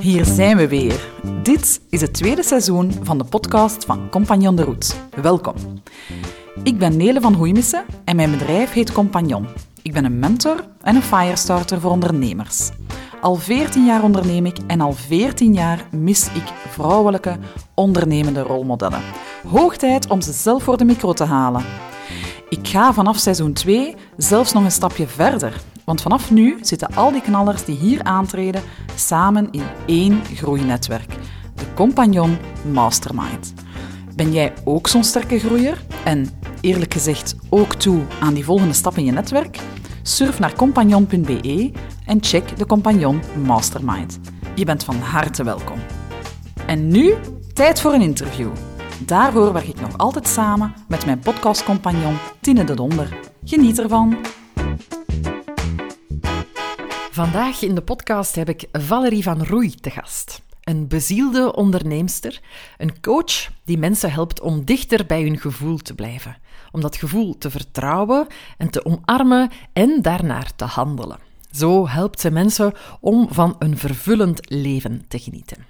Hier zijn we weer. Dit is het tweede seizoen van de podcast van Compagnon de Route. Welkom. Ik ben Nele van Hoeimissen en mijn bedrijf heet Compagnon. Ik ben een mentor en een firestarter voor ondernemers. Al 14 jaar onderneem ik en al 14 jaar mis ik vrouwelijke, ondernemende rolmodellen. Hoog tijd om ze zelf voor de micro te halen. Ik ga vanaf seizoen 2 zelfs nog een stapje verder. Want vanaf nu zitten al die knallers die hier aantreden samen in één groeinetwerk. De Compagnon Mastermind. Ben jij ook zo'n sterke groeier? En eerlijk gezegd ook toe aan die volgende stap in je netwerk? Surf naar compagnon.be en check de Compagnon Mastermind. Je bent van harte welkom. En nu tijd voor een interview. Daarvoor werk ik nog altijd samen met mijn podcastcompagnon Tine de Donder. Geniet ervan! Vandaag in de podcast heb ik Valerie van Roei te gast. Een bezielde onderneemster, een coach die mensen helpt om dichter bij hun gevoel te blijven. Om dat gevoel te vertrouwen en te omarmen en daarnaar te handelen. Zo helpt ze mensen om van een vervullend leven te genieten.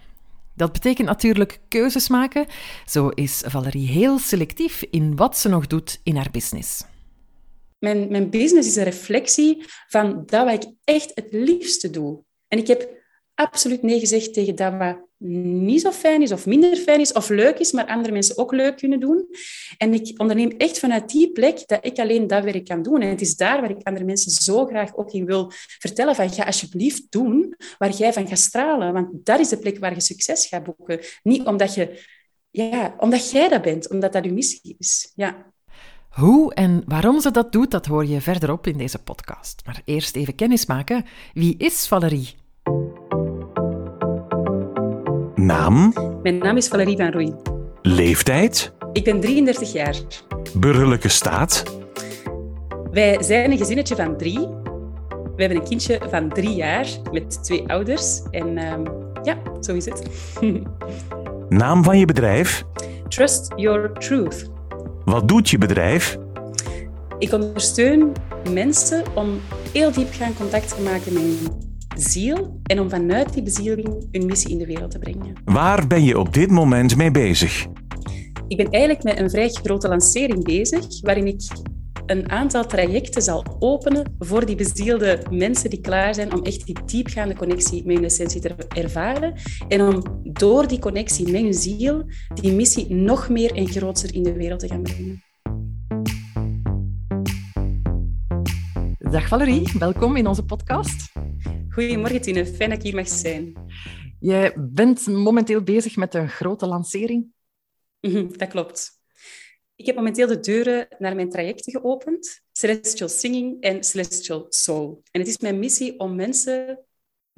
Dat betekent natuurlijk keuzes maken. Zo is Valerie heel selectief in wat ze nog doet in haar business. Mijn, mijn business is een reflectie van dat wat ik echt het liefste doe. En ik heb absoluut nee gezegd tegen dat wat niet zo fijn is of minder fijn is of leuk is, maar andere mensen ook leuk kunnen doen. En ik onderneem echt vanuit die plek dat ik alleen dat werk kan doen. En het is daar waar ik andere mensen zo graag ook in wil vertellen van ga alsjeblieft doen waar jij van gaat stralen. Want dat is de plek waar je succes gaat boeken. Niet omdat, je, ja, omdat jij dat bent, omdat dat je missie is. Ja. Hoe en waarom ze dat doet, dat hoor je verderop in deze podcast. Maar eerst even kennismaken. Wie is Valerie? Naam? Mijn naam is Valerie van Roei. Leeftijd? Ik ben 33 jaar. Burgerlijke staat? Wij zijn een gezinnetje van drie. We hebben een kindje van drie jaar met twee ouders. En uh, ja, zo is het. Naam van je bedrijf? Trust Your Truth. Wat doet je bedrijf? Ik ondersteun mensen om heel diep gaan contact te maken met hun ziel en om vanuit die bezieling hun missie in de wereld te brengen. Waar ben je op dit moment mee bezig? Ik ben eigenlijk met een vrij grote lancering bezig, waarin ik een aantal trajecten zal openen voor die bezielde mensen die klaar zijn om echt die diepgaande connectie met hun essentie te ervaren en om door die connectie met hun ziel die missie nog meer en groter in de wereld te gaan brengen. Dag Valerie, welkom in onze podcast. Goedemorgen Tine, fijn dat ik hier mag zijn. Je bent momenteel bezig met een grote lancering. Mhm, dat klopt. Ik heb momenteel de deuren naar mijn trajecten geopend, Celestial Singing en Celestial Soul. En het is mijn missie om mensen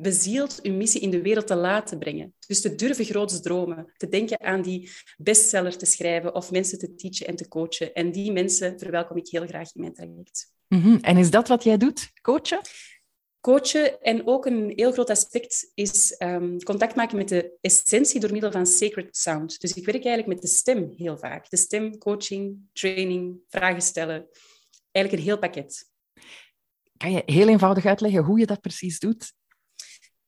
bezield hun missie in de wereld te laten brengen. Dus te durven groots dromen, te denken aan die bestseller te schrijven of mensen te teachen en te coachen. En die mensen verwelkom ik heel graag in mijn traject. Mm En is dat wat jij doet, coachen? coachen. En ook een heel groot aspect is um, contact maken met de essentie door middel van sacred sound. Dus ik werk eigenlijk met de stem heel vaak. De stem, coaching, training, vragen stellen. Eigenlijk een heel pakket. Kan je heel eenvoudig uitleggen hoe je dat precies doet?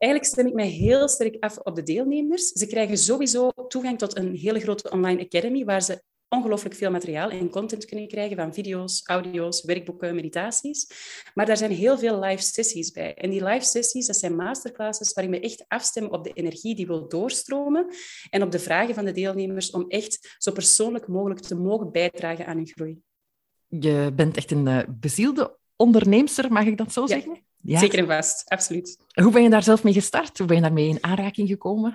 Eigenlijk stem ik mij heel sterk af op de deelnemers. Ze krijgen sowieso toegang tot een hele grote online academy waar ze ongelooflijk veel materiaal en content kunnen krijgen van video's, audio's, werkboeken, meditaties. Maar daar zijn heel veel live sessies bij. En die live sessies, dat zijn masterclasses waarin we echt afstemmen op de energie die wil doorstromen en op de vragen van de deelnemers om echt zo persoonlijk mogelijk te mogen bijdragen aan hun groei. Je bent echt een uh, bezielde onderneemster, mag ik dat zo zeggen? Ja. Zeker en vast, absoluut. Hoe ben je daar zelf mee gestart? Hoe ben je daarmee in aanraking gekomen?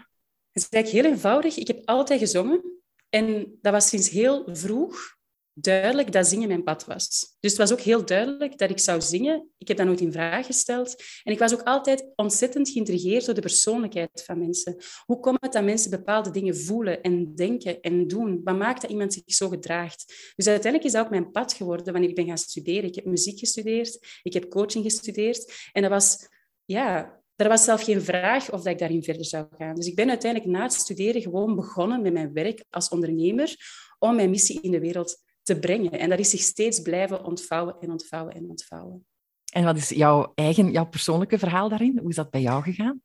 Het is eigenlijk heel eenvoudig. Ik heb altijd gezongen. En dat was sinds heel vroeg duidelijk dat zingen mijn pad was. Dus het was ook heel duidelijk dat ik zou zingen. Ik heb dat nooit in vraag gesteld. En ik was ook altijd ontzettend geïntrigeerd door de persoonlijkheid van mensen. Hoe komt het dat mensen bepaalde dingen voelen en denken en doen? Wat maakt dat iemand zich zo gedraagt? Dus uiteindelijk is dat ook mijn pad geworden wanneer ik ben gaan studeren. Ik heb muziek gestudeerd, ik heb coaching gestudeerd. En dat was ja, er was zelf geen vraag of dat ik daarin verder zou gaan. Dus ik ben uiteindelijk na het studeren gewoon begonnen met mijn werk als ondernemer om mijn missie in de wereld te brengen. En dat is zich steeds blijven ontvouwen en ontvouwen en ontvouwen. En wat is jouw eigen, jouw persoonlijke verhaal daarin? Hoe is dat bij jou gegaan?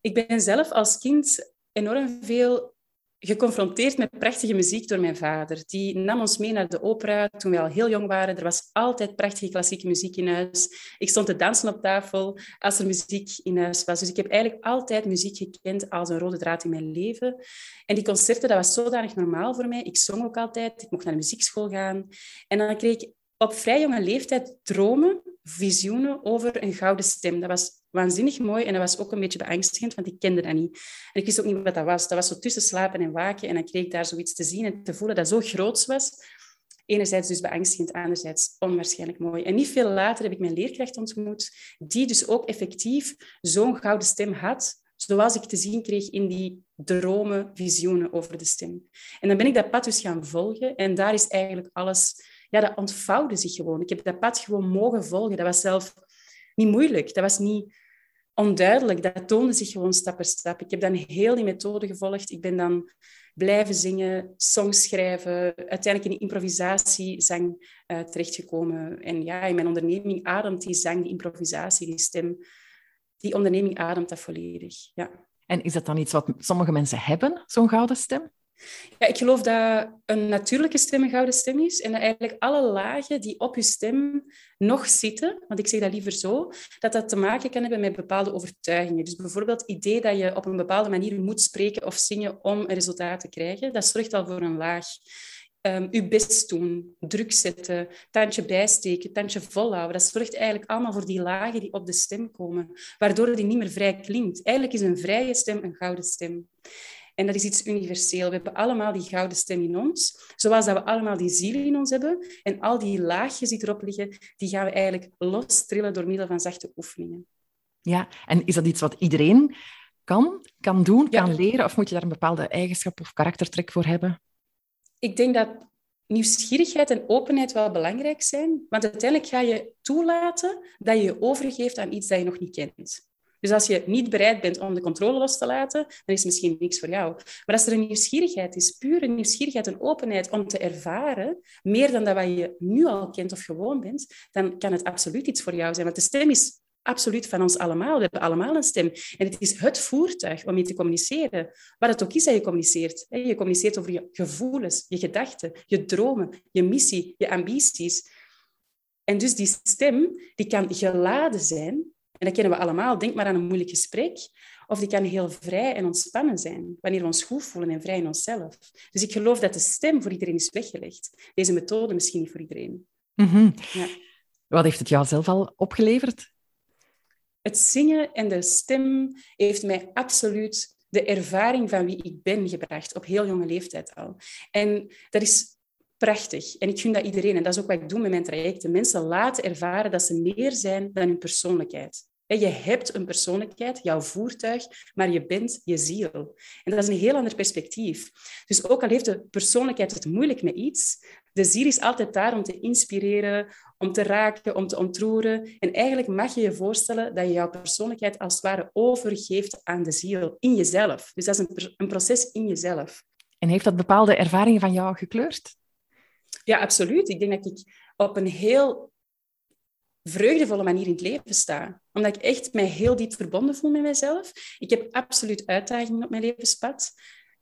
Ik ben zelf als kind enorm veel geconfronteerd met prachtige muziek door mijn vader. Die nam ons mee naar de opera toen we al heel jong waren. Er was altijd prachtige klassieke muziek in huis. Ik stond te dansen op tafel als er muziek in huis was. Dus ik heb eigenlijk altijd muziek gekend als een rode draad in mijn leven. En die concerten, dat was zodanig normaal voor mij. Ik zong ook altijd. Ik mocht naar de muziekschool gaan. En dan kreeg ik op vrij jonge leeftijd dromen, visioenen over een gouden stem. Dat was waanzinnig mooi en dat was ook een beetje beangstigend, want ik kende dat niet. En ik wist ook niet wat dat was. Dat was zo tussen slapen en waken en dan kreeg ik daar zoiets te zien en te voelen dat zo groot was. Enerzijds dus beangstigend, anderzijds onwaarschijnlijk mooi. En niet veel later heb ik mijn leerkracht ontmoet, die dus ook effectief zo'n gouden stem had, zoals ik te zien kreeg in die dromen, visioenen over de stem. En dan ben ik dat pad dus gaan volgen en daar is eigenlijk alles ja, dat ontvouwde zich gewoon. Ik heb dat pad gewoon mogen volgen. Dat was zelf niet moeilijk. Dat was niet onduidelijk. Dat toonde zich gewoon stap per stap. Ik heb dan heel die methode gevolgd. Ik ben dan blijven zingen, songs schrijven, uiteindelijk in de improvisatiezang uh, terechtgekomen. En ja, in mijn onderneming ademt die zang, die improvisatie, die stem. Die onderneming ademt dat volledig, ja. En is dat dan iets wat sommige mensen hebben, zo'n gouden stem? Ja, ik geloof dat een natuurlijke stem een gouden stem is en dat eigenlijk alle lagen die op je stem nog zitten, want ik zeg dat liever zo, dat dat te maken kan hebben met bepaalde overtuigingen. Dus bijvoorbeeld het idee dat je op een bepaalde manier moet spreken of zingen om een resultaat te krijgen, dat zorgt al voor een laag. Um, je best doen, druk zetten, tandje bijsteken, tandje volhouden. Dat zorgt eigenlijk allemaal voor die lagen die op de stem komen, waardoor die niet meer vrij klinkt. Eigenlijk is een vrije stem een gouden stem. En dat is iets universeel. We hebben allemaal die gouden stem in ons, zoals dat we allemaal die ziel in ons hebben. En al die laagjes die erop liggen, die gaan we eigenlijk los trillen door middel van zachte oefeningen. Ja, en is dat iets wat iedereen kan, kan doen, kan leren? Of moet je daar een bepaalde eigenschap of karaktertrek voor hebben? Ik denk dat nieuwsgierigheid en openheid wel belangrijk zijn. Want uiteindelijk ga je toelaten dat je je overgeeft aan iets dat je nog niet kent. Dus als je niet bereid bent om de controle los te laten, dan is het misschien niks voor jou. Maar als er een nieuwsgierigheid is, pure nieuwsgierigheid en openheid om te ervaren, meer dan dat wat je nu al kent of gewoon bent, dan kan het absoluut iets voor jou zijn. Want de stem is absoluut van ons allemaal. We hebben allemaal een stem. En het is het voertuig om mee te communiceren. Wat het ook is dat je communiceert. Je communiceert over je gevoelens, je gedachten, je dromen, je missie, je ambities. En dus die stem die kan geladen zijn en dat kennen we allemaal. Denk maar aan een moeilijk gesprek. Of die kan heel vrij en ontspannen zijn, wanneer we ons goed voelen en vrij in onszelf. Dus ik geloof dat de stem voor iedereen is weggelegd. Deze methode misschien niet voor iedereen. Mm ja. Wat heeft het jou zelf al opgeleverd? Het zingen en de stem heeft mij absoluut de ervaring van wie ik ben gebracht, op heel jonge leeftijd al. En dat is prachtig. En ik gun dat iedereen. En dat is ook wat ik doe met mijn trajecten. Mensen laten ervaren dat ze meer zijn dan hun persoonlijkheid. Je hebt een persoonlijkheid, jouw voertuig, maar je bent je ziel. En dat is een heel ander perspectief. Dus ook al heeft de persoonlijkheid het moeilijk met iets, de ziel is altijd daar om te inspireren, om te raken, om te ontroeren. En eigenlijk mag je je voorstellen dat je jouw persoonlijkheid als het ware overgeeft aan de ziel, in jezelf. Dus dat is een, een proces in jezelf. En heeft dat bepaalde ervaringen van jou gekleurd? Ja, absoluut. Ik denk dat ik op een heel vreugdevolle manier in het leven sta. Omdat ik echt mij heel diep verbonden voel met mezelf. Ik heb absoluut uitdagingen op mijn levenspad.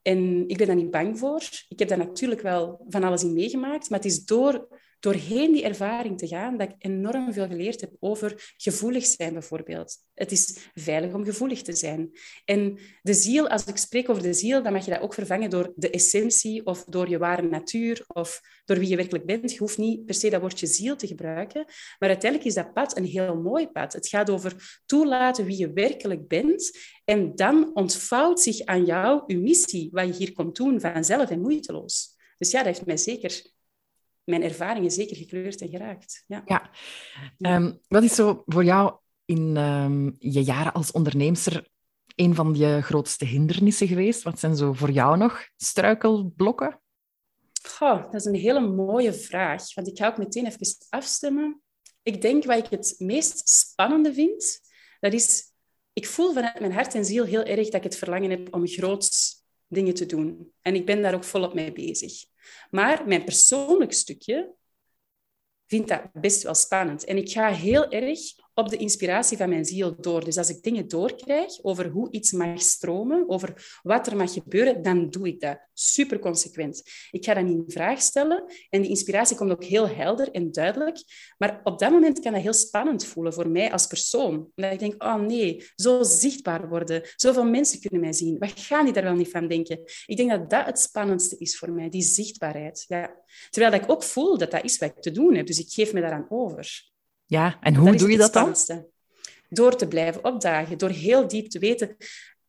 En ik ben daar niet bang voor. Ik heb daar natuurlijk wel van alles in meegemaakt. Maar het is door doorheen die ervaring te gaan, dat ik enorm veel geleerd heb over gevoelig zijn bijvoorbeeld. Het is veilig om gevoelig te zijn. En de ziel, als ik spreek over de ziel, dan mag je dat ook vervangen door de essentie of door je ware natuur of door wie je werkelijk bent. Je hoeft niet per se dat woordje ziel te gebruiken, maar uiteindelijk is dat pad een heel mooi pad. Het gaat over toelaten wie je werkelijk bent en dan ontvouwt zich aan jou je missie, wat je hier komt doen, vanzelf en moeiteloos. Dus ja, dat heeft mij zeker mijn ervaringen zeker gekleurd en geraakt. Ja. ja. Ehm, wat is zo voor jou in ehm, je jaren als onderneemster een van je grootste hindernissen geweest? Wat zijn zo voor jou nog struikelblokken? Goh, dat is een hele mooie vraag. Want ik ga ook meteen even afstemmen. Ik denk wat ik het meest spannende vind, dat is... Ik voel vanuit mijn hart en ziel heel erg dat ik het verlangen heb om groots dingen te doen. En ik ben daar ook volop mee bezig. Maar mijn persoonlijk stukje vind dat best wel spannend. En ik ga heel erg op de inspiratie van mijn ziel door. Dus als ik dingen doorkrijg over hoe iets mag stromen, over wat er mag gebeuren, dan doe ik dat super consequent. Ik ga dat niet in vraag stellen en die inspiratie komt ook heel helder en duidelijk. Maar op dat moment kan dat heel spannend voelen voor mij als persoon. Omdat ik denk, oh nee, zo zichtbaar worden. Zoveel mensen kunnen mij zien. Wat gaan die daar wel niet van denken? Ik denk dat dat het spannendste is voor mij, die zichtbaarheid. Ja. Terwijl ik ook voel dat dat is wat ik te doen heb. Dus ik geef me daaraan over. Ja, en hoe doe je dat dan? Door te blijven opdagen, door heel diep te weten.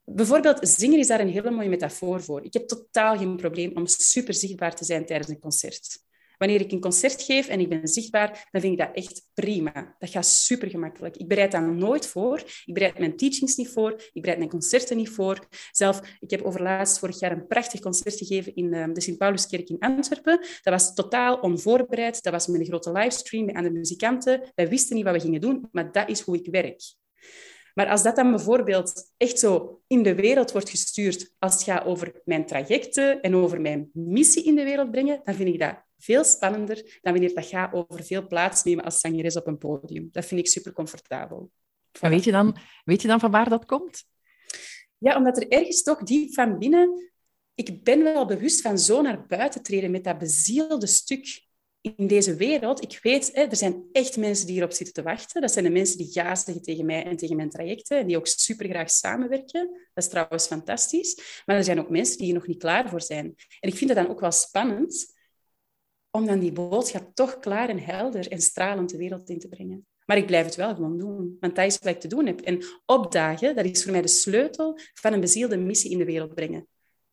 Bijvoorbeeld, zingen is daar een hele mooie metafoor voor. Ik heb totaal geen probleem om super zichtbaar te zijn tijdens een concert. Wanneer ik een concert geef en ik ben zichtbaar, dan vind ik dat echt prima. Dat gaat super gemakkelijk. Ik bereid daar nooit voor. Ik bereid mijn teachings niet voor. Ik bereid mijn concerten niet voor. Zelf, ik heb overlaatst vorig jaar een prachtig concert gegeven in ehm, de Sint-Pauluskerk in Antwerpen. Dat was totaal onvoorbereid. Dat was met een grote livestream met andere muzikanten. Wij wisten niet wat we gingen doen, maar dat is hoe ik werk. Maar als dat dan bijvoorbeeld echt zo in de wereld wordt gestuurd, als het gaat over mijn trajecten en over mijn missie in de wereld brengen, dan vind ik dat veel spannender dan wanneer dat gaat over veel plaatsnemen als zangeres op een podium. Dat vind ik super comfortabel. En weet je, dan, weet je dan van waar dat komt? Ja, omdat er ergens toch diep van binnen... Ik ben wel bewust van zo naar buiten treden met dat bezielde stuk in deze wereld. Ik weet, hè, er zijn echt mensen die hierop zitten te wachten. Dat zijn de mensen die ja zeggen tegen mij en tegen mijn trajecten en die ook super graag samenwerken. Dat is trouwens fantastisch. Maar er zijn ook mensen die hier nog niet klaar voor zijn. En ik vind het dan ook wel spannend om dan die boodschap toch klaar en helder en stralend de wereld in te brengen. Maar ik blijf het wel gewoon doen, want dat is wat ik te doen heb. En opdagen, dat is voor mij de sleutel van een bezielde missie in de wereld brengen.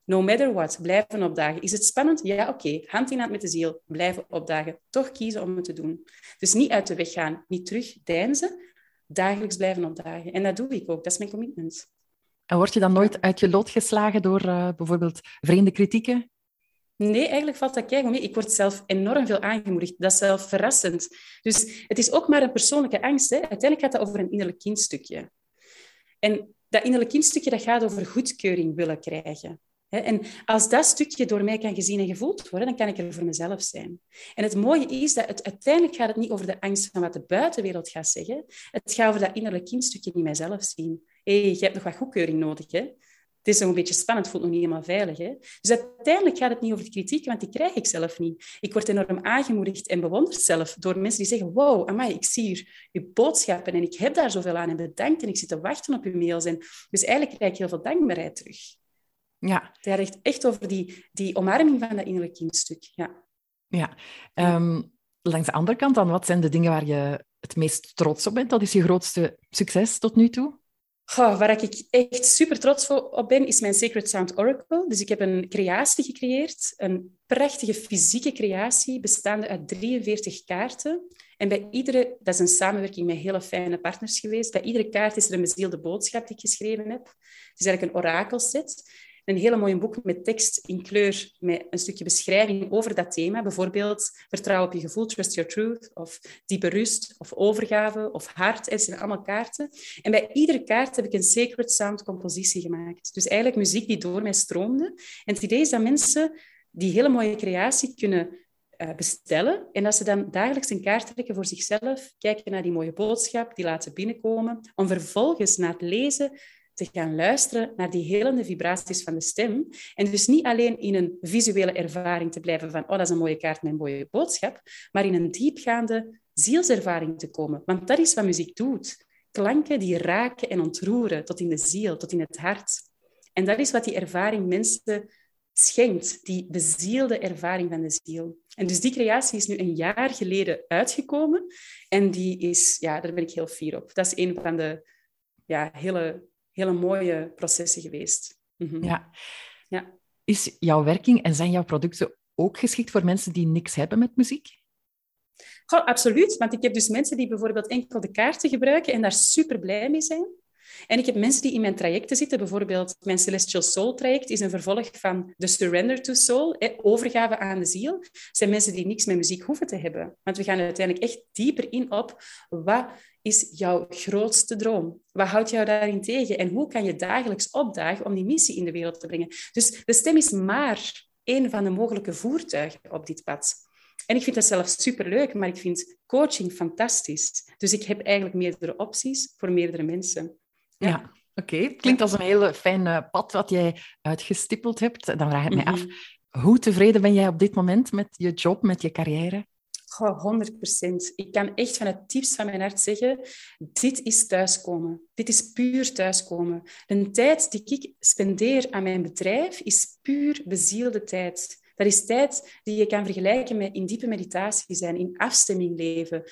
No matter what, blijven opdagen. Is het spannend? Ja, oké. Hand in hand met de ziel, blijven opdagen. Toch kiezen om het te doen. Dus niet uit de weg gaan, niet terug deinzen, dagelijks blijven opdagen. En dat doe ik ook, dat is mijn commitment. En word je dan nooit uit je lood geslagen door uh, bijvoorbeeld vreemde kritieken? Nee, eigenlijk valt dat keigoed mee. Ik word zelf enorm veel aangemoedigd. Dat is zelf verrassend. Dus het is ook maar een persoonlijke angst. Hè. Uiteindelijk gaat het over een innerlijk kindstukje. En dat innerlijk kindstukje dat gaat over goedkeuring willen krijgen. En als dat stukje door mij kan gezien en gevoeld worden, dan kan ik er voor mezelf zijn. En het mooie is dat het, uiteindelijk gaat het niet over de angst van wat de buitenwereld gaat zeggen. Het gaat over dat innerlijk kindstukje in mijzelf zien. Hey, je hebt nog wat goedkeuring nodig. Hè? Het is nog een beetje spannend, voelt nog niet helemaal veilig. Hè? Dus uiteindelijk gaat het niet over de kritiek, want die krijg ik zelf niet. Ik word enorm aangemoedigd en bewonderd zelf door mensen die zeggen wow, amai, ik zie hier uw boodschappen en ik heb daar zoveel aan en bedankt en ik zit te wachten op uw mails. En dus eigenlijk krijg ik heel veel dankbaarheid terug. Ja. Het gaat echt over die, die omarming van dat innerlijk kindstuk. Ja. Ja. Um, langs de andere kant dan, wat zijn de dingen waar je het meest trots op bent? Dat is je grootste succes tot nu toe? Waar ik echt super trots op ben, is mijn Sacred Sound Oracle. Dus ik heb een creatie gecreëerd, een prachtige fysieke creatie bestaande uit 43 kaarten. En bij iedere, dat is een samenwerking met hele fijne partners geweest, bij iedere kaart is er een bezielde boodschap die ik geschreven heb. Het is eigenlijk een orakelset. Een hele mooie boek met tekst in kleur, met een stukje beschrijving over dat thema. Bijvoorbeeld vertrouw op je gevoel, trust your truth, of diepe rust, of overgave, of hart. Het zijn allemaal kaarten. En bij iedere kaart heb ik een sacred sound compositie gemaakt. Dus eigenlijk muziek die door mij stroomde. En het idee is dat mensen die hele mooie creatie kunnen uh, bestellen en dat ze dan dagelijks een kaart trekken voor zichzelf, kijken naar die mooie boodschap, die laten binnenkomen, om vervolgens na het lezen te gaan luisteren naar die helende vibraties van de stem. En dus niet alleen in een visuele ervaring te blijven van, oh, dat is een mooie kaart een mooie boodschap, maar in een diepgaande zielservaring te komen. Want dat is wat muziek doet. Klanken die raken en ontroeren tot in de ziel, tot in het hart. En dat is wat die ervaring mensen schenkt, die bezielde ervaring van de ziel. En dus die creatie is nu een jaar geleden uitgekomen en die is, ja, daar ben ik heel fier op. Dat is een van de ja, hele hele mooie processen geweest. Mhm. Ja. ja. Is jouw werking en zijn jouw producten ook geschikt voor mensen die niks hebben met muziek? Goh, absoluut, want ik heb dus mensen die bijvoorbeeld enkel de kaarten gebruiken en daar super blij mee zijn. En ik heb mensen die in mijn trajecten zitten. Bijvoorbeeld mijn Celestial Soul traject is een vervolg van de Surrender to Soul, overgave aan de ziel. Dat zijn mensen die niks met muziek hoeven te hebben. Want we gaan uiteindelijk echt dieper in op wat is jouw grootste droom? Wat houdt jou daarin tegen? En hoe kan je dagelijks opdagen om die missie in de wereld te brengen? Dus de stem is maar één van de mogelijke voertuigen op dit pad. En ik vind dat zelf superleuk, maar ik vind coaching fantastisch. Dus ik heb eigenlijk meerdere opties voor meerdere mensen. Ja, oké. Klinkt als een heel fijn pad wat jij uitgestippeld hebt. Dan vraag ik mij af, mhm. hoe tevreden ben jij op dit moment met je job, met je carrière? Goh, 100 procent. Ik kan echt van het diepst van mijn hart zeggen, dit is thuiskomen. Dit is puur thuiskomen. De tijd die ik spendeer aan mijn bedrijf is puur bezielde tijd. Dat is tijd die je kan vergelijken met in diepe meditatie zijn, in afstemming leven,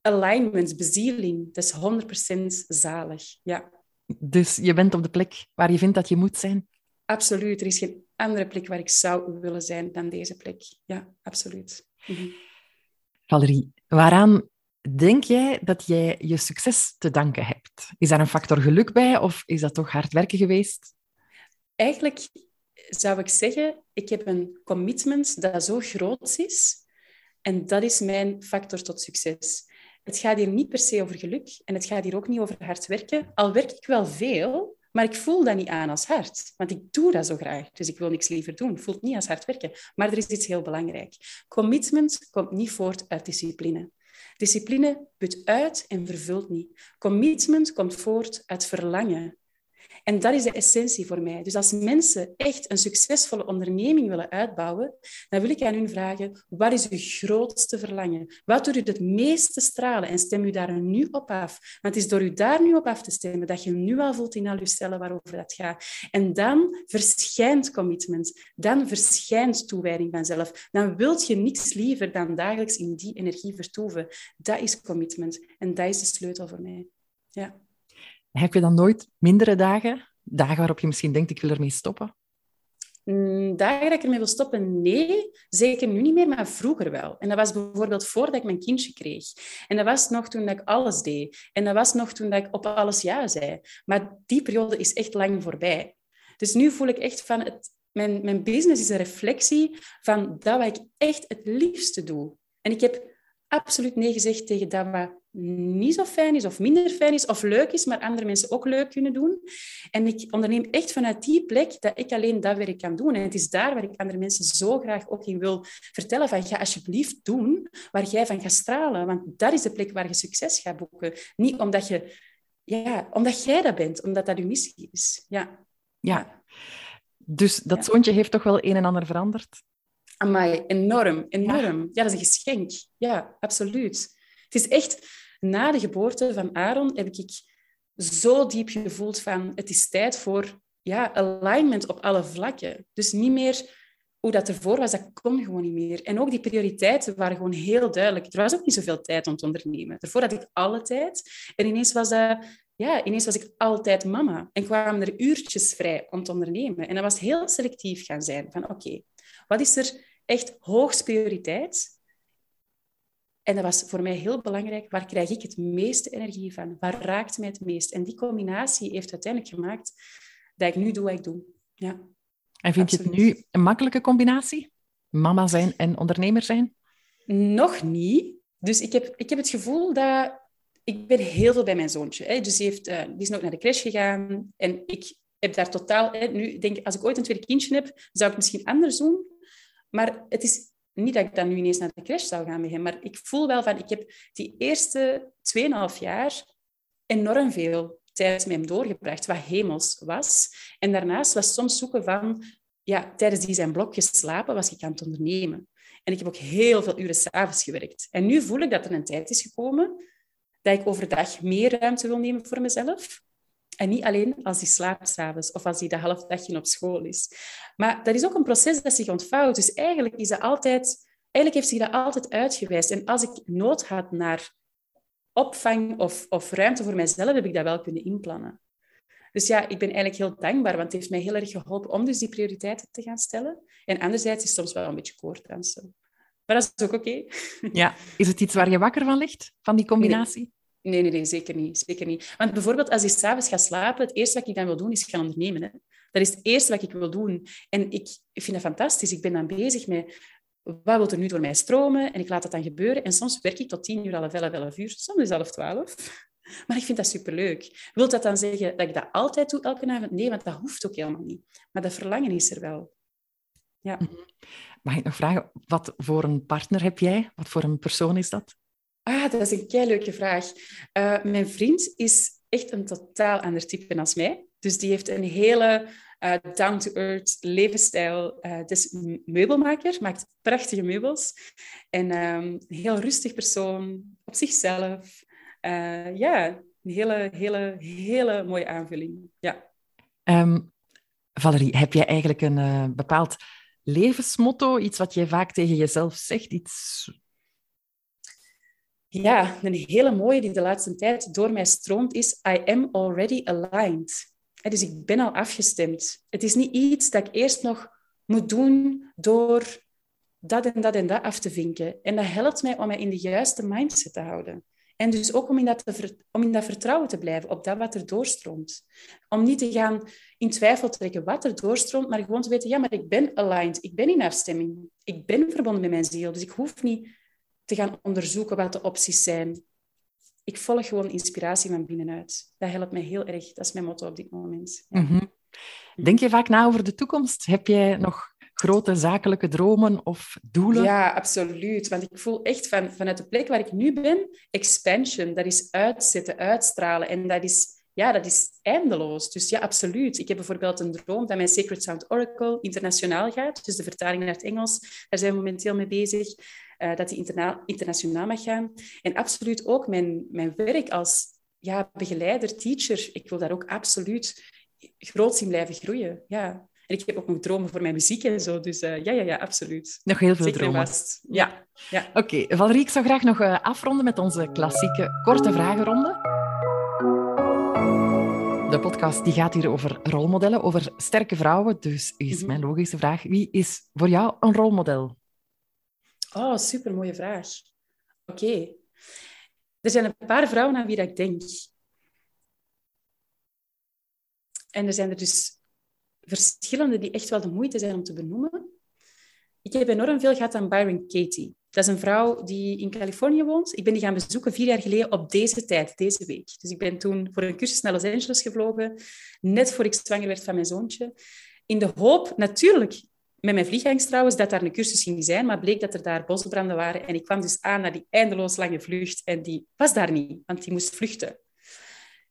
alignment, bezieling. Dat is 100% zalig. Ja. Dus je bent op de plek waar je vindt dat je moet zijn? Absoluut. Er is geen andere plek waar ik zou willen zijn dan deze plek. Ja, absoluut. Mhm. Valerie, waaraan denk jij dat jij je succes te danken hebt? Is daar een factor geluk bij of is dat toch hard werken geweest? Eigenlijk zou ik zeggen, ik heb een commitment dat zo groot is. En dat is mijn factor tot succes. Het gaat hier niet per se over geluk en het gaat hier ook niet over hard werken. Al werk ik wel veel, maar ik voel dat niet aan als hard. Want ik doe dat zo graag. Dus ik wil niks liever doen. Voelt niet als hard werken. Maar er is iets heel belangrijk. Commitment komt niet voort uit discipline. Discipline put uit en vervult niet. Commitment komt voort uit verlangen. En dat is de essentie voor mij. Dus als mensen echt een succesvolle onderneming willen uitbouwen, dan wil ik aan hun vragen, wat is uw grootste verlangen? Wat doet u het meeste stralen? En stem u daar nu op af. Want het is door u daar nu op af te stemmen dat je nu al voelt in al je cellen waarover dat gaat. En dan verschijnt commitment. Dan verschijnt toewijding vanzelf. Dan wilt je niets liever dan dagelijks in die energie vertoeven. Dat is commitment. En dat is de sleutel voor mij. Ja. Heb je dan nooit mindere dagen? Dagen waarop je misschien denkt, ik wil ermee stoppen? Mm, dagen dat ik ermee wil stoppen? Nee, zeker nu niet meer, maar vroeger wel. En dat was bijvoorbeeld voordat ik mijn kindje kreeg. En dat was nog toen ik alles deed. En dat was nog toen ik op alles ja zei. Maar die periode is echt lang voorbij. Dus nu voel ik echt van, het, mijn, mijn business is een reflectie van dat wat ik echt het liefste doe. En ik heb absoluut nee gezegd tegen dat wat niet zo fijn is of minder fijn is of leuk is, maar andere mensen ook leuk kunnen doen. En ik onderneem echt vanuit die plek dat ik alleen dat werk kan doen. En het is daar waar ik andere mensen zo graag ook in wil vertellen van ga alsjeblieft doen waar jij van gaat stralen. Want dat is de plek waar je succes gaat boeken. Niet omdat, je, ja, omdat jij dat bent, omdat dat je missie is. Ja. ja. Dus dat zoontje heeft toch wel een en ander veranderd? Amai, enorm, enorm. Ja. ja, dat is een geschenk. Ja, absoluut. Het is echt, na de geboorte van Aaron heb ik zo diep gevoeld van het is tijd voor ja, alignment op alle vlakken. Dus niet meer hoe dat ervoor was, dat kon gewoon niet meer. En ook die prioriteiten waren gewoon heel duidelijk. Er was ook niet zoveel tijd om te ondernemen. Daarvoor had ik alle tijd. En ineens was, dat, ja, ineens was ik altijd mama. En kwamen er uurtjes vrij om te ondernemen. En dat was heel selectief gaan zijn. Van oké, wat is er echt hoogst prioriteit? En dat was voor mij heel belangrijk. Waar krijg ik het meeste energie van? Waar raakt mij het meest? En die combinatie heeft uiteindelijk gemaakt dat ik nu doe wat ik doe. Ja, en vind je het nu een makkelijke combinatie? Mama zijn en ondernemer zijn? Nog niet. Dus ik heb, ik heb het gevoel dat... Ik ben heel veel bij mijn zoontje. Hè. Dus die, heeft, uh, die is nog naar de crash gegaan. En ik heb daar totaal... Hè, nu denk ik, als ik ooit een tweede kindje heb, zou ik het misschien anders doen. Maar het is niet dat ik dan nu ineens naar de crash zou gaan hem, maar ik voel wel van, ik heb die eerste 2,5 jaar enorm veel tijd met hem doorgebracht, wat hemels was. En daarnaast was soms zoeken van, ja, tijdens die zijn blokjes slapen, was ik aan het ondernemen. En ik heb ook heel veel uren s'avonds gewerkt. En nu voel ik dat er een tijd is gekomen dat ik overdag meer ruimte wil nemen voor mezelf. En niet alleen als hij slaapt s'avonds of als hij de half dagje op school is. Maar dat is ook een proces dat zich ontvouwt. Dus eigenlijk, is dat altijd, eigenlijk heeft zich dat altijd uitgewijst. En als ik nood had naar opvang of, of ruimte voor mijzelf, heb ik dat wel kunnen inplannen. Dus ja, ik ben eigenlijk heel dankbaar, want het heeft mij heel erg geholpen om dus die prioriteiten te gaan stellen. En anderzijds is het soms wel een beetje koordansen. Maar dat is ook oké. Ja, is het iets waar je wakker van ligt, van die combinatie? Nee, nee, zeker niet. Zeker niet. Want bijvoorbeeld als ik s'avonds ga slapen, het eerste wat ik dan wil doen, is gaan ondernemen. Hè. Dat is het eerste wat ik wil doen. En ik vind dat fantastisch. Ik ben dan bezig met wat wil er nu door mij stromen? En ik laat dat dan gebeuren. En soms werk ik tot tien uur, half elf, elf uur. Soms is half twaalf. Maar ik vind dat superleuk. Wil dat dan zeggen dat ik dat altijd doe, elke avond? Nee, want dat hoeft ook helemaal niet. Maar dat verlangen is er wel. Ja. Mhm. Mag ik nog vragen, wat voor een partner heb jij? Wat voor een persoon is dat? Ah, dat is een kei leuke vraag. Uh, mijn vriend is echt een totaal ander type dan mij. Dus die heeft een hele uh, down-to-earth levensstijl. Uh, meubelmaker, maakt prachtige meubels. En um, een heel rustig persoon, op zichzelf. Ja, een hele, hele, hele mooie aanvulling. Ja. Um, Valerie, heb jij eigenlijk een bepaald levensmotto? Iets wat jij vaak tegen jezelf zegt? Iets ja, een hele mooie die de laatste tijd door mij stroomt is I am already aligned. Dus ik ben al afgestemd. Het is niet iets dat ik eerst nog moet doen door dat en dat en dat af te vinken. En dat helpt mij om mij in de juiste mindset te houden. En dus ook om in, dat om in dat vertrouwen te blijven op dat wat er doorstroomt. Om niet te gaan in twijfel trekken wat er doorstroomt, maar gewoon te weten, ja, maar ik ben aligned, ik ben in afstemming, ik ben verbonden met mijn ziel. Dus ik hoef niet te gaan onderzoeken wat de opties zijn. Ik volg gewoon inspiratie van binnenuit. Dat helpt mij heel erg. Dat is mijn motto op dit moment. Mhm. Denk je vaak na over de toekomst? Heb jij nog grote zakelijke dromen of doelen? Ja, absoluut. Want ik voel echt van, vanuit de plek waar ik nu ben, expansion. Dat is uitzetten, uitstralen. En dat is, ja, dat is eindeloos. Dus ja, absoluut. Ik heb bijvoorbeeld een droom dat mijn Sacred Sound Oracle internationaal gaat. Dus de vertaling naar het Engels. Daar zijn we momenteel mee bezig. Uh, dat die interna internationaal mag gaan. En absoluut ook mijn, mijn werk als ja, begeleider, teacher. Ik wil daar ook absoluut groot zien blijven groeien. Ja. En ik heb ook nog dromen voor mijn muziek en zo. Dus uh, ja, ja, ja, absoluut. Nog heel veel Zeker dromen. Vast. Ja. ja. Oké, okay. Valerie, ik zou graag nog uh, afronden met onze klassieke korte vragenronde. De podcast die gaat hier over rolmodellen, over sterke vrouwen. Dus is mhm. mijn logische vraag, wie is voor jou een rolmodel? Oh, super mooie vraag. Oké. Er zijn een paar vrouwen aan wie dat ik denk. En er zijn er dus verschillende die echt wel de moeite zijn om te benoemen. Ik heb enorm veel gehad aan Byron Katie. Dat is een vrouw die in Californië woont. Ik ben die gaan bezoeken vier jaar geleden op deze tijd, deze week. Dus ik ben toen voor een cursus naar Los Angeles gevlogen, net voor ik zwanger werd van mijn zoontje. In de hoop, natuurlijk, met mijn vliegangst trouwens, dat daar een cursus ging zijn, maar bleek dat er daar bosbranden waren. En ik kwam dus aan naar die eindeloos lange vlucht en die was daar niet, want die moest vluchten.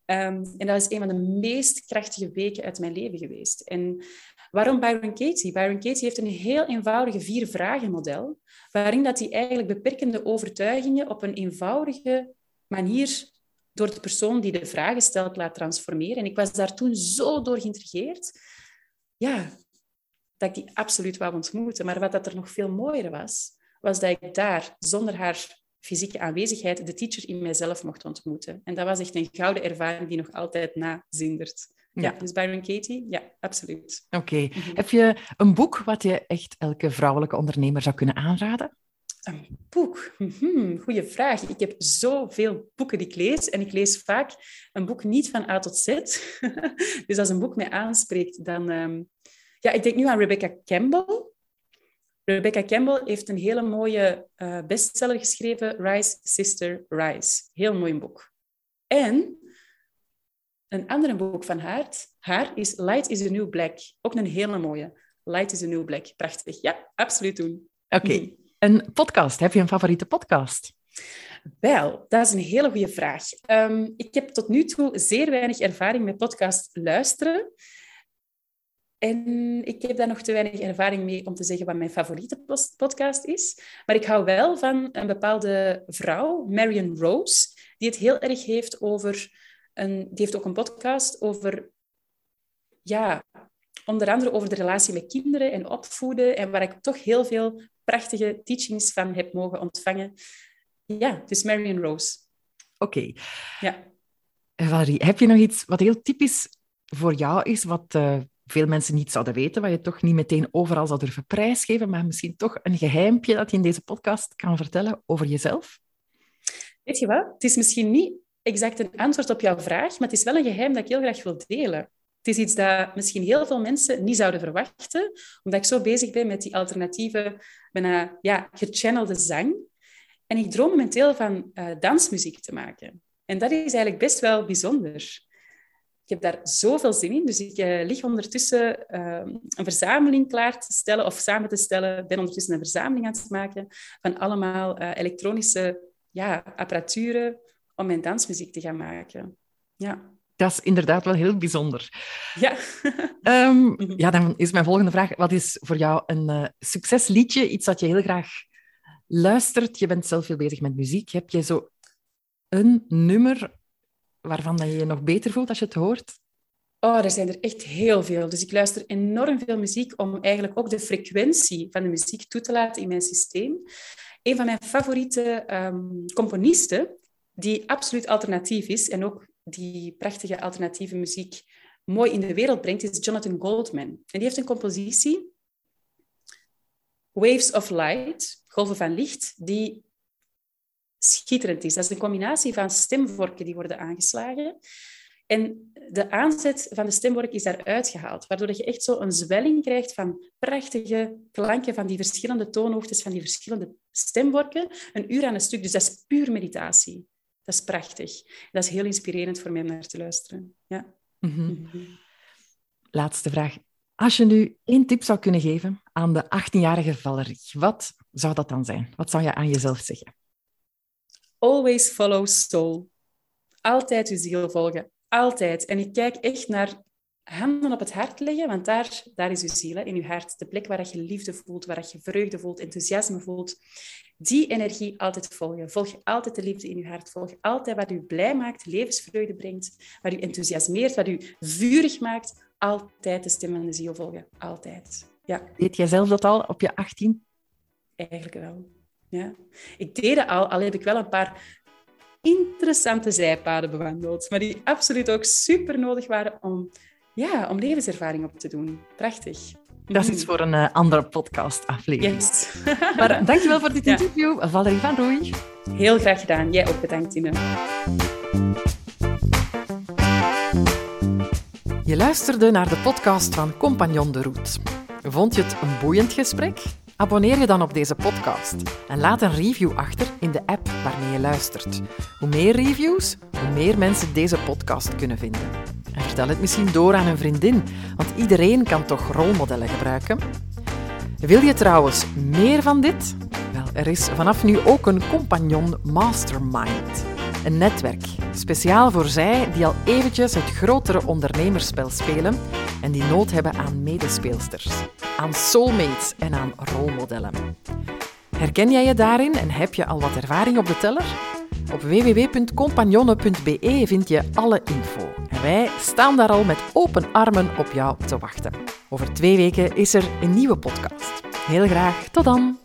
Um, en dat is een van de meest krachtige weken uit mijn leven geweest. En waarom Byron Katie? Byron Katie heeft een heel eenvoudige vier-vragen-model, waarin dat hij eigenlijk beperkende overtuigingen op een eenvoudige manier door de persoon die de vragen stelt laat transformeren. En ik was daar toen zo door geïntrigeerd. Ja, dat ik die absoluut wou ontmoeten. Maar wat dat er nog veel mooier was, was dat ik daar, zonder haar fysieke aanwezigheid, de teacher in mijzelf mocht ontmoeten. En dat was echt een gouden ervaring die nog altijd nazindert. Ja, ja dus Byron Katie, ja, absoluut. Oké. Mhm. Heb je een boek wat je echt elke vrouwelijke ondernemer zou kunnen aanraden? Een boek? Mhm, goeie vraag. Ik heb zoveel boeken die ik lees. En ik lees vaak een boek niet van A tot Z. dus als een boek mij aanspreekt, dan... Um... Ja, ik denk nu aan Rebecca Campbell. Rebecca Campbell heeft een hele mooie uh, bestseller geschreven, Rise, Sister, Rise. Heel mooi boek. En een ander boek van haar, haar is Light is a New Black. Ook een hele mooie. Light is a New Black. Prachtig. Ja, absoluut doen. Oké. Mhm. Een podcast. Heb je een favoriete podcast? Wel, dat is een hele goede vraag. Um, ik heb tot nu toe zeer weinig ervaring met podcast luisteren. En ik heb daar nog te weinig ervaring mee om te zeggen wat mijn favoriete podcast is. Maar ik hou wel van een bepaalde vrouw, Marion Rose, die het heel erg heeft over... Een, die heeft ook een podcast over... Ja, onder andere over de relatie met kinderen en opvoeden. En waar ik toch heel veel prachtige teachings van heb mogen ontvangen. Ja, dus Marion Rose. Oké. Ja. Valerie, heb je nog iets wat heel typisch voor jou is, wat... Uh veel mensen niet zouden weten, wat je toch niet meteen overal zou durven prijsgeven, maar misschien toch een geheimpje dat je in deze podcast kan vertellen over jezelf? Weet je wat? Het is misschien niet exact een antwoord op jouw vraag, maar het is wel een geheim dat ik heel graag wil delen. Het is iets dat misschien heel veel mensen niet zouden verwachten, omdat ik zo bezig ben met die alternatieve, bijna ja, gechannelde zang. En ik droom momenteel van uh, dansmuziek te maken. En dat is eigenlijk best wel bijzonder. Ik heb daar zoveel zin in. Dus ik uh, lig ondertussen uh, een verzameling klaar te stellen of samen te stellen. ben ondertussen een verzameling aan het maken van allemaal uh, elektronische ja, apparaturen om mijn dansmuziek te gaan maken. Ja. Dat is inderdaad wel heel bijzonder. Ja. um, ja, dan is mijn volgende vraag. Wat is voor jou een uh, succesliedje? Iets dat je heel graag luistert. Je bent zelf veel bezig met muziek. Heb je zo een nummer waarvan je je nog beter voelt als je het hoort? Oh, er zijn er echt heel veel. Dus ik luister enorm veel muziek om eigenlijk ook de frequentie van de muziek toe te laten in mijn systeem. Een van mijn favoriete um, componisten, die absoluut alternatief is en ook die prachtige alternatieve muziek mooi in de wereld brengt, is Jonathan Goldman. En die heeft een compositie, Waves of Light, golven van licht, die schitterend is. Dat is een combinatie van stemvorken die worden aangeslagen. En de aanzet van de stemvork is daaruit gehaald, waardoor je echt zo een zwelling krijgt van prachtige klanken van die verschillende toonhoogtes, van die verschillende stemvorken, een uur aan een stuk. Dus dat is puur meditatie. Dat is prachtig. Dat is heel inspirerend voor mij om naar te luisteren. Ja. Mm -hmm. Laatste vraag. Als je nu één tip zou kunnen geven aan de 18-jarige Valerie, wat zou dat dan zijn? Wat zou je aan jezelf zeggen? Always follow soul. Altijd uw ziel volgen. Altijd. En ik kijk echt naar handen op het hart leggen, want daar, daar is uw ziel, hè, in uw hart. De plek waar je liefde voelt, waar je vreugde voelt, enthousiasme voelt. Die energie altijd volgen. Volg altijd de liefde in uw hart. Volg altijd wat u blij maakt, levensvreugde brengt, wat u enthousiasmeert, wat u vurig maakt. Altijd de stem van de ziel volgen. Altijd. Ja. Weet jij zelf dat al op je 18? Eigenlijk wel. Ja. Ik deed het al, al heb ik wel een paar interessante zijpaden bewandeld, maar die absoluut ook super nodig waren om, ja, om levenservaring op te doen. Prachtig. Dat is iets voor een uh, andere podcast-aflevering. Yes. maar dankjewel voor dit ja. interview, Valerie van Roei. Heel graag gedaan. Jij ook bedankt, Tine. Je luisterde naar de podcast van Compagnon de Route. Vond je het een boeiend gesprek? Abonneer je dan op deze podcast en laat een review achter in de app waarmee je luistert. Hoe meer reviews, hoe meer mensen deze podcast kunnen vinden. En vertel het misschien door aan een vriendin, want iedereen kan toch rolmodellen gebruiken. Wil je trouwens meer van dit? Wel, er is vanaf nu ook een compagnon mastermind. Een netwerk, speciaal voor zij die al eventjes het grotere ondernemerspel spelen en die nood hebben aan medespeelsters, aan soulmates en aan rolmodellen. Herken jij je daarin en heb je al wat ervaring op de teller? Op www.compagnonne.be vind je alle info. En wij staan daar al met open armen op jou te wachten. Over twee weken is er een nieuwe podcast. Heel graag, tot dan!